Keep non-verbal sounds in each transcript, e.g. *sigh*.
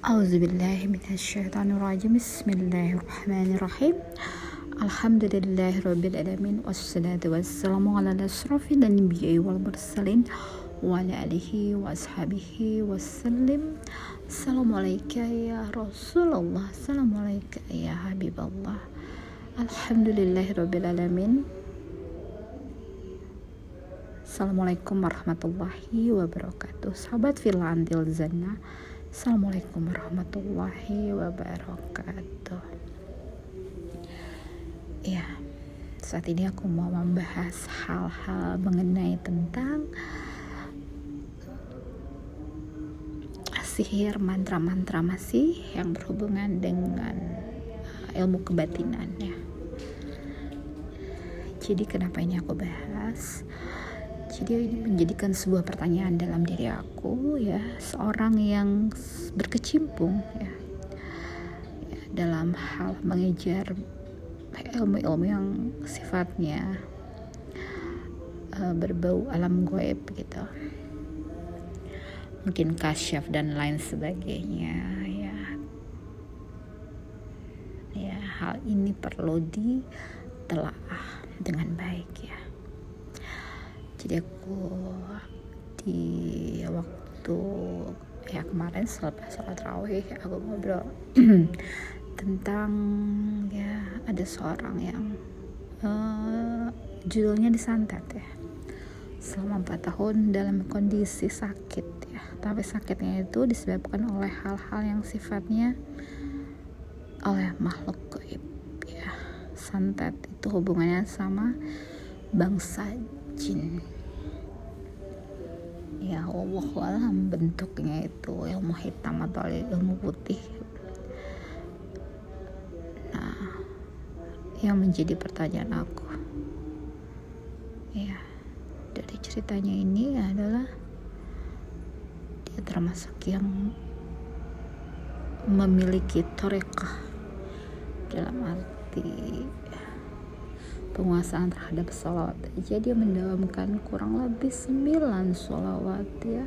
Auzubillahiminasyaitonirrajim Bismillahirrahmanirrahim Alhamdulillahirrabbilalamin Wassalatu wassalamu ala asrafil anbiya'i wal mursalin Wa ala alihi wa ashabihi wassalim Assalamualaikum ya Rasulullah Assalamualaikum ya Habiballah Alhamdulillahirrabbilalamin Assalamualaikum warahmatullahi wabarakatuh Sahabat Filantil Zana Assalamualaikum warahmatullahi wabarakatuh Ya, saat ini aku mau membahas hal-hal mengenai tentang sihir mantra-mantra masih yang berhubungan dengan uh, ilmu kebatinan ya. Jadi kenapa ini aku bahas? Jadi ini menjadikan sebuah pertanyaan dalam diri aku ya, seorang yang berkecimpung ya, ya dalam hal mengejar ilmu-ilmu yang sifatnya uh, berbau alam goib gitu. Mungkin kasyaf dan lain sebagainya ya. Ya, hal ini perlu ditelaah dengan baik ya jadi aku di waktu ya kemarin selepas sholat rawih aku ngobrol *clears throat* tentang ya ada seorang yang uh, judulnya disantet ya. Selama 4 tahun dalam kondisi sakit ya. Tapi sakitnya itu disebabkan oleh hal-hal yang sifatnya oleh makhluk gaib ya. Santet itu hubungannya sama bangsa ya Allah alam bentuknya itu ilmu hitam atau ilmu putih. Nah yang menjadi pertanyaan aku. Ya dari ceritanya ini adalah dia termasuk yang memiliki torekah dalam arti penguasaan terhadap sholawat aja dia mendawamkan kurang lebih 9 sholawat ya.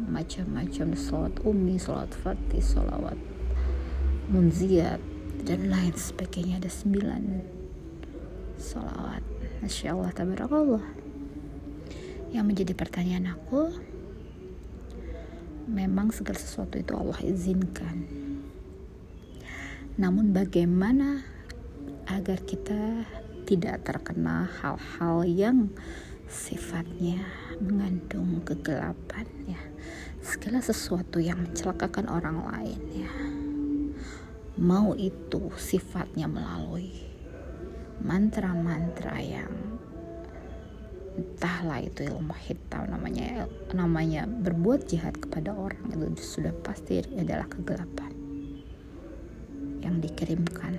Macam-macam sholawat umi, sholawat fatih, sholawat munziat dan lain sebagainya. Ada 9 sholawat. Masya Allah tabarakallah. Yang menjadi pertanyaan aku memang segala sesuatu itu Allah izinkan. Namun bagaimana agar kita tidak terkena hal-hal yang sifatnya mengandung kegelapan ya. Segala sesuatu yang mencelakakan orang lain ya. Mau itu sifatnya melalui mantra-mantra yang entahlah itu ilmu hitam namanya namanya berbuat jahat kepada orang itu sudah pasti adalah kegelapan yang dikirimkan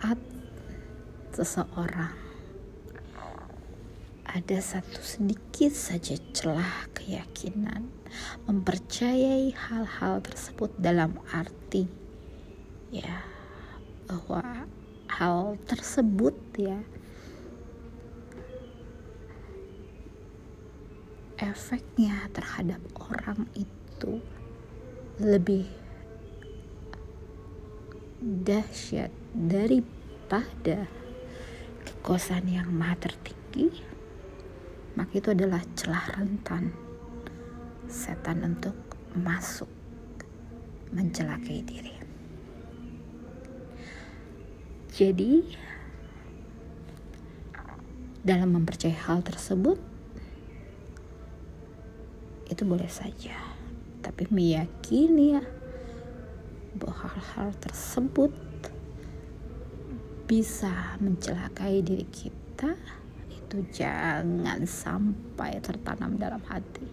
saat seseorang. Ada satu sedikit saja celah keyakinan mempercayai hal-hal tersebut dalam arti ya bahwa hal tersebut ya efeknya terhadap orang itu lebih dahsyat daripada kekuasaan yang maha tertinggi maka itu adalah celah rentan setan untuk masuk mencelakai diri. Jadi dalam mempercayai hal tersebut itu boleh saja. Tapi meyakini ya bahwa hal-hal tersebut bisa mencelakai diri kita itu jangan sampai tertanam dalam hati.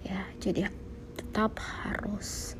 Ya jadi tetap harus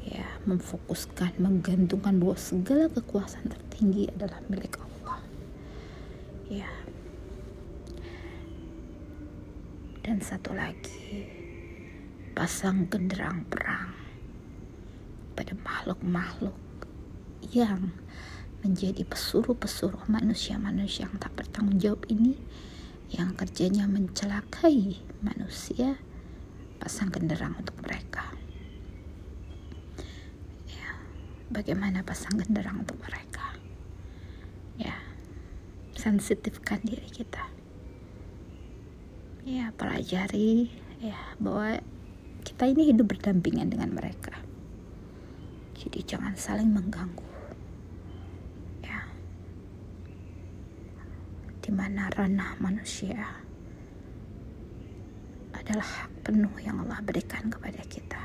ya memfokuskan menggantungkan bahwa segala kekuasaan tertinggi adalah milik Allah. Ya. Dan satu lagi pasang genderang perang pada makhluk-makhluk yang menjadi pesuruh-pesuruh manusia-manusia yang tak bertanggung jawab ini yang kerjanya mencelakai manusia pasang genderang untuk mereka. Ya bagaimana pasang genderang untuk mereka? Ya sensitifkan diri kita. Ya pelajari ya bahwa kita ini hidup berdampingan dengan mereka. Jadi jangan saling mengganggu di mana ranah manusia adalah hak penuh yang Allah berikan kepada kita.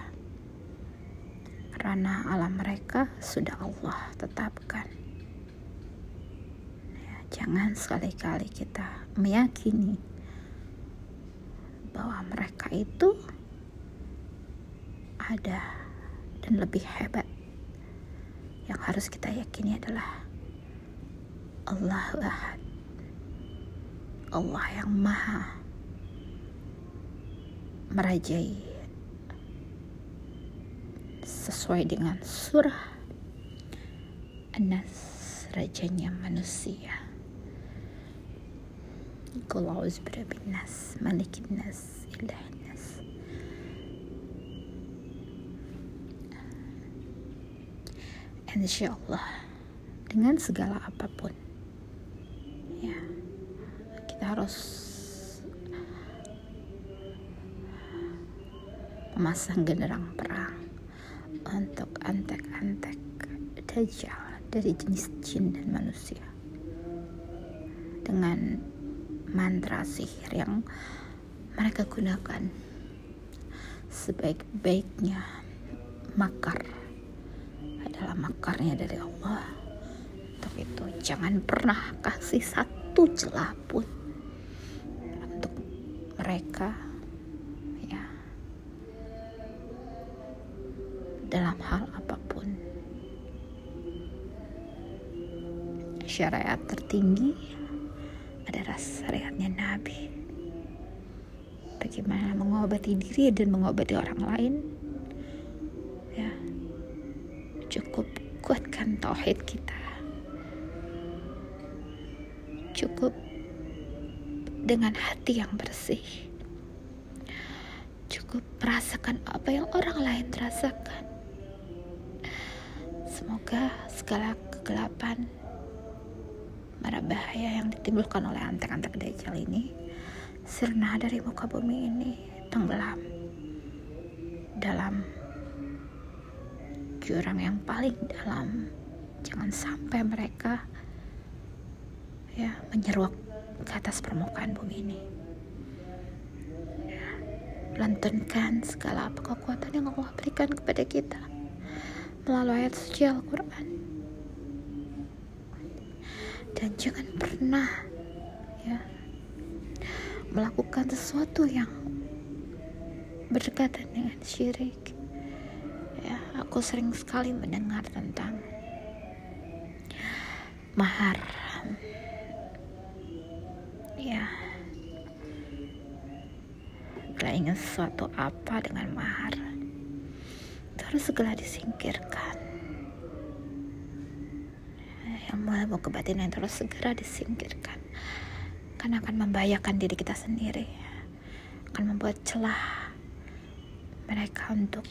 Ranah alam mereka sudah Allah tetapkan. Ya, jangan sekali-kali kita meyakini bahwa mereka itu ada dan lebih hebat. Yang harus kita yakini adalah Allahu Ahad Allah yang maha merajai sesuai dengan surah Anas rajanya manusia. Qul birabbin nas malikin nas ilahin nas. Insya Allah dengan segala apa pun harus memasang genderang perang untuk antek-antek dajjal dari jenis jin dan manusia. Dengan mantra sihir yang mereka gunakan sebaik-baiknya makar adalah makarnya dari Allah. Untuk itu jangan pernah kasih satu celah pun mereka ya. Dalam hal apa pun. Syariat tertinggi adalah syariatnya Nabi. Bagaimana mengobati diri dan mengobati orang lain ya. Cukup kuatkan tauhid kita. Cukup dengan hati yang bersih. Cukup merasakan apa yang orang lain rasakan. Semoga segala kegelapan, mara bahaya yang ditimbulkan oleh antek-antek dajjal ini sirna dari muka bumi ini tenggelam dalam jurang yang paling dalam. Jangan sampai mereka ya menyeruak ke atas permukaan bumi ini. Lantunkan segala apa kekuatan yang Allah berikan kepada kita melalui ayat suci Al-Quran. Dan jangan pernah ya melakukan sesuatu yang berdekatan dengan syirik. Ya, aku sering sekali mendengar tentang mahar ya bila ingin sesuatu apa dengan mahar terus segera disingkirkan. Yang mau kebatinan terus segera disingkirkan. Karena akan membahayakan diri kita sendiri. Akan membuat celah mereka untuk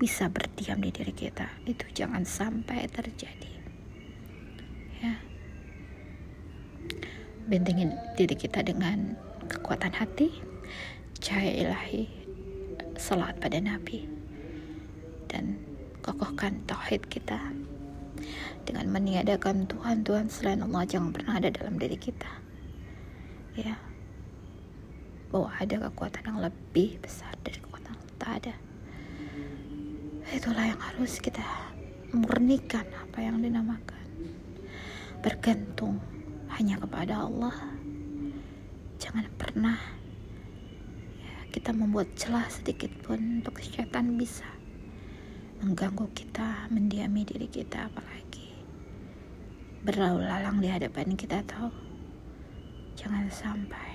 bisa berdiam di diri kita. Itu jangan sampai terjadi. Ya bentengin diri kita dengan kekuatan hati. Cahaya ilahi salat pada nabi. Dan kokohkan tauhid kita dengan meniadakan Tuhan-Tuhan selain Allah jangan pernah ada dalam diri kita. Ya. Bahwa ada kekuatan yang lebih besar dari kekuatan yang tak ada. Itulah yang harus kita murnikan apa yang dinamakan. Bergantung hanya kepada Allah. Jangan pernah ya, kita membuat celah sedikit pun untuk setan bisa mengganggu kita, mendiami diri kita apalagi berlalu lalang di hadapan kita tahu jangan sampai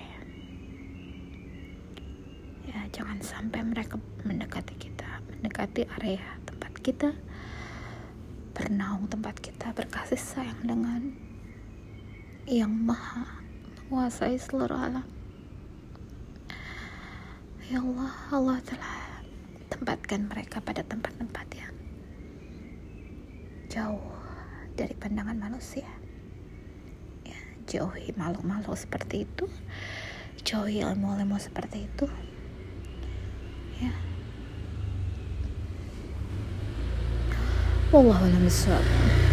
ya jangan sampai mereka mendekati kita mendekati area tempat kita bernaung tempat kita berkasih sayang dengan yang maha menguasai seluruh alam. Ya Allah Allah telah tempatkan mereka pada tempat-tempat yang jauh dari pandangan manusia. Ya, jauhi makhluk-makhluk seperti itu. Jauhi ilmu-ilmu seperti itu. Ya. Wallahu a'lam.